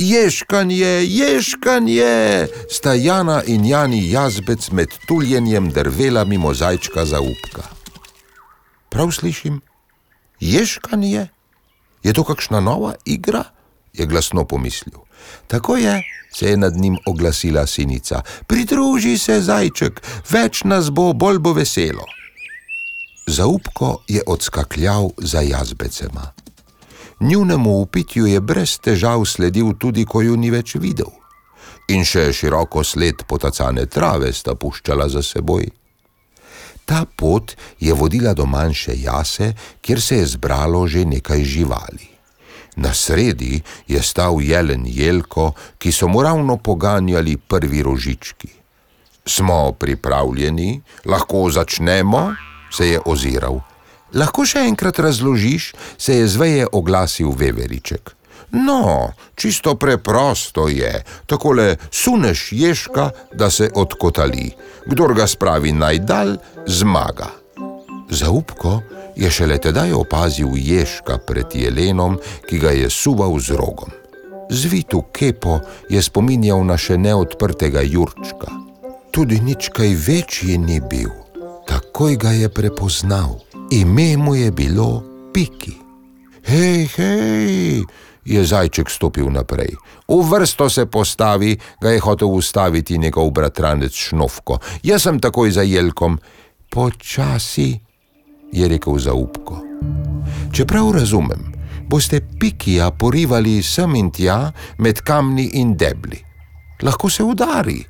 Ješkanje, ješkanje, sta Jana in Jani jazbec med tuljenjem drvela mimo zajčka za upka. Prav slišim, ješkanje? Je to kakšna nova igra? je glasno pomislil. Tako je, se je nad njim oglasila sinica. Pridruži se, zajček, več nas bo, bolj bo veselo. Zaupko je odskakljal za jazbecema. Njunemu upitju je brez težav sledil tudi, ko ju ni več videl. In še široko sled potacane trave sta puščala za seboj. Ta pot je vodila do manjše jase, kjer se je zbralo že nekaj živali. Na sredi je stal jelen Jelko, ki so mu ravno poganjali prvi rožički. Smo pripravljeni, lahko začnemo, se je oziral. Lahko še enkrat razložiš, se je zveje oglasil Veveriček. No, čisto preprosto je, takole suneš ježka, da se odkotali. Kdor ga spravi najdalj, zmaga. Zaupko je šele tedaj opazil ježka pred jelenom, ki ga je suval z rogom. Zvitu kepo je spominjal na še neodprtega jurčka. Tudi nič kaj večji ni bil, takoj ga je prepoznal. Ime mu je bilo Piki. Hej, hej, je zajček stopil naprej. V vrsto se postavi, ga je hotel ustaviti njegov bratranec Šnovko. Jaz sem takoj za jelkom. Počasi, je rekel zaupko. Čeprav razumem, boste pikija porivali sem in tja med kamni in debli. Lahko se udari.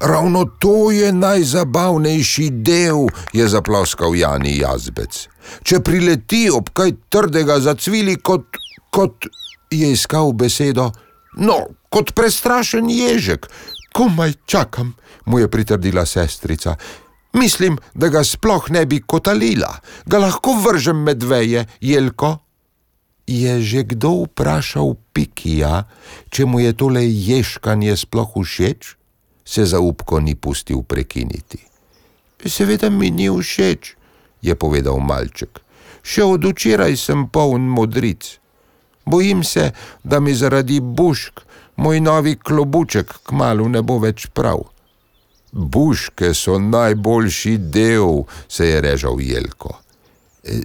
Ravno to je najzabavnejši del, je zaploskal Jani Jazbec. Če prileti ob kaj trdega zacvili, kot, kot je iskal besedo, no, kot prestrašen ježek, komaj čakam, mu je pritrdila sestrica. Mislim, da ga sploh ne bi kotalila, ga lahko vržem med veje, jelko. Je že kdo vprašal Pikija, če mu je tole ješkanje sploh všeč? Se zaupko ni pustil prekiniti. Seveda mi ni všeč, je povedal malček. Še od včeraj sem poln modric. Bojim se, da mi zaradi bušk moj novi klobuček kmalo ne bo več prav. Buške so najboljši del, se je režal Jelko.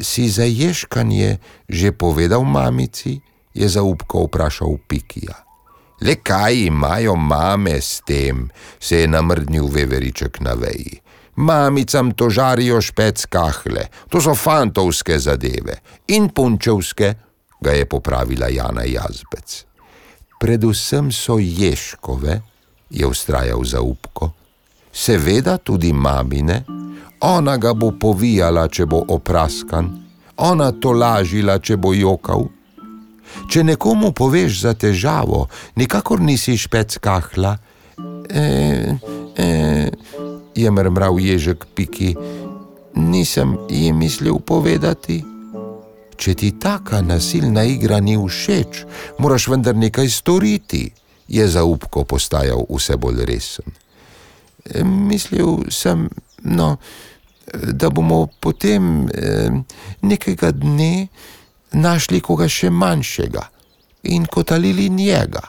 Si za ješkanje že povedal mamici? je zaupko vprašal Pikija. Le kaj imajo mame s tem, se je namrdnil veveriček na veji. Mamicam to žarijo špec kahle, to so fantovske zadeve in punčevske, ga je popravila Jana Jazbec. Predvsem so ješkove, je ustrajal zaupko, seveda tudi mamine, ona ga bo povijala, če bo opraskan, ona to lažila, če bo jokal. Če nekomu poveš za težavo, nikakor nisi špec kahla. E, e, je mrmral ježek piki, nisem ji mislil povedati. Če ti taka nasilna igra ni všeč, moraš vendar nekaj storiti, je zaupko postajal vse bolj resen. E, mislil sem, no, da bomo potem e, nekega dne našli koga še manjšega in kotalili njega,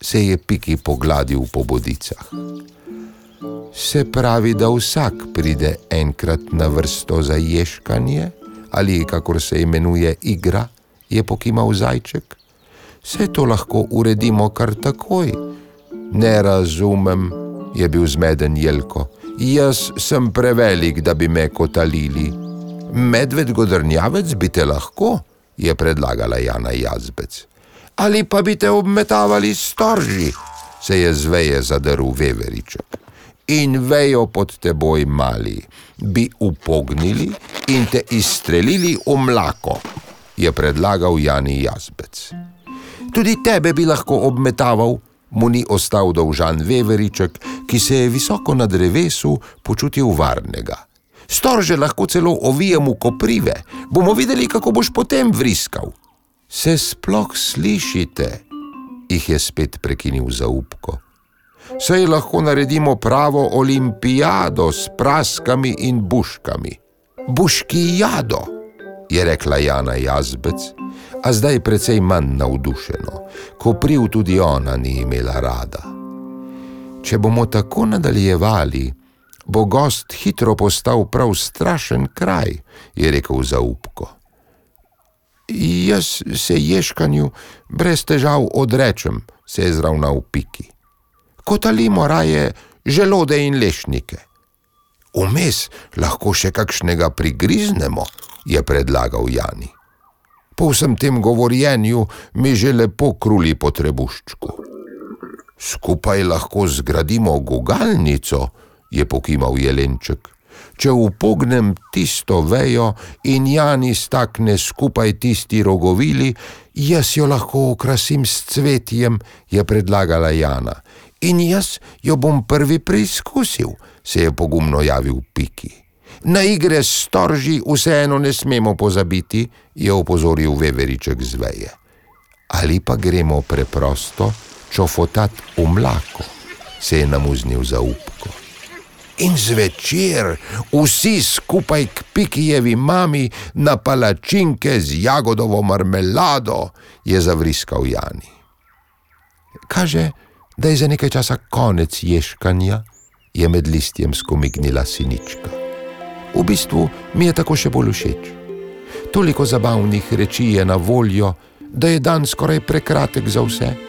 se je Piki pogladil po bodicah. Se pravi, da vsak pride enkrat na vrsto za ješkanje, ali kakor se imenuje igra, je pokimal zajček. Vse to lahko uredimo kar takoj. Ne razumem, je bil zmeden Jelko. Jaz sem prevelik, da bi me kotalili. Medved godrnjavec bi te lahko, je predlagala Jana Jazbec. Ali pa bi te obmetavali storži, se je zveje zadrl Veveriček. In vejo pod teboj mali, bi upognili in te izstrelili v mlako, je predlagal Jani Jazbec. Tudi tebe bi lahko obmetaval, mu ni ostal dolžan Veveriček, ki se je visoko na drevesu počutil varnega. Storže lahko celo ovijemo koprive, bomo videli, kako boš potem vriskal. Se sploh slišite? jih je spet prekinil zaupko. Sej lahko naredimo pravo olimpijado s praskami in buškami. Buški jado, je rekla Jana Jazbec, a zdaj precej manj navdušeno, ko priv tudi ona ni imela rada. Če bomo tako nadaljevali, bo gost hitro postal prav strašen kraj, je rekel zaupko. Jaz se ješkanju brez težav odrečem, se je zravnal piki. Kotalimo raje želode in lešnike. Vmes lahko še kakšnega prigriznemo, je predlagal Jani. Po vsem tem govorjenju mi že lepo kruli po trebuščku. Skupaj lahko zgradimo gugalnico, je pokimal jelenček. Če upognem tisto vejo in Jani stakne skupaj tisti rogovili, jaz jo lahko okrasim s cvetjem, je predlagala Jana. In jaz jo bom prvi preizkusil, se je pogumno javil Piki. Na igre s storži vseeno ne smemo pozabiti, je opozoril Veveriček z veje. Ali pa gremo preprosto čofotat v mlako, se je namuznil za upko. In zvečer vsi skupaj k Pikijevi mami na palačinke z jagodovo marmelado, je zavriskal Jani. Kaže, da je za nekaj časa konec ješkanja, je med listjem skomignila sinička. V bistvu mi je tako še bolj všeč. Toliko zabavnih reči je na voljo, da je dan skoraj prekratek za vse.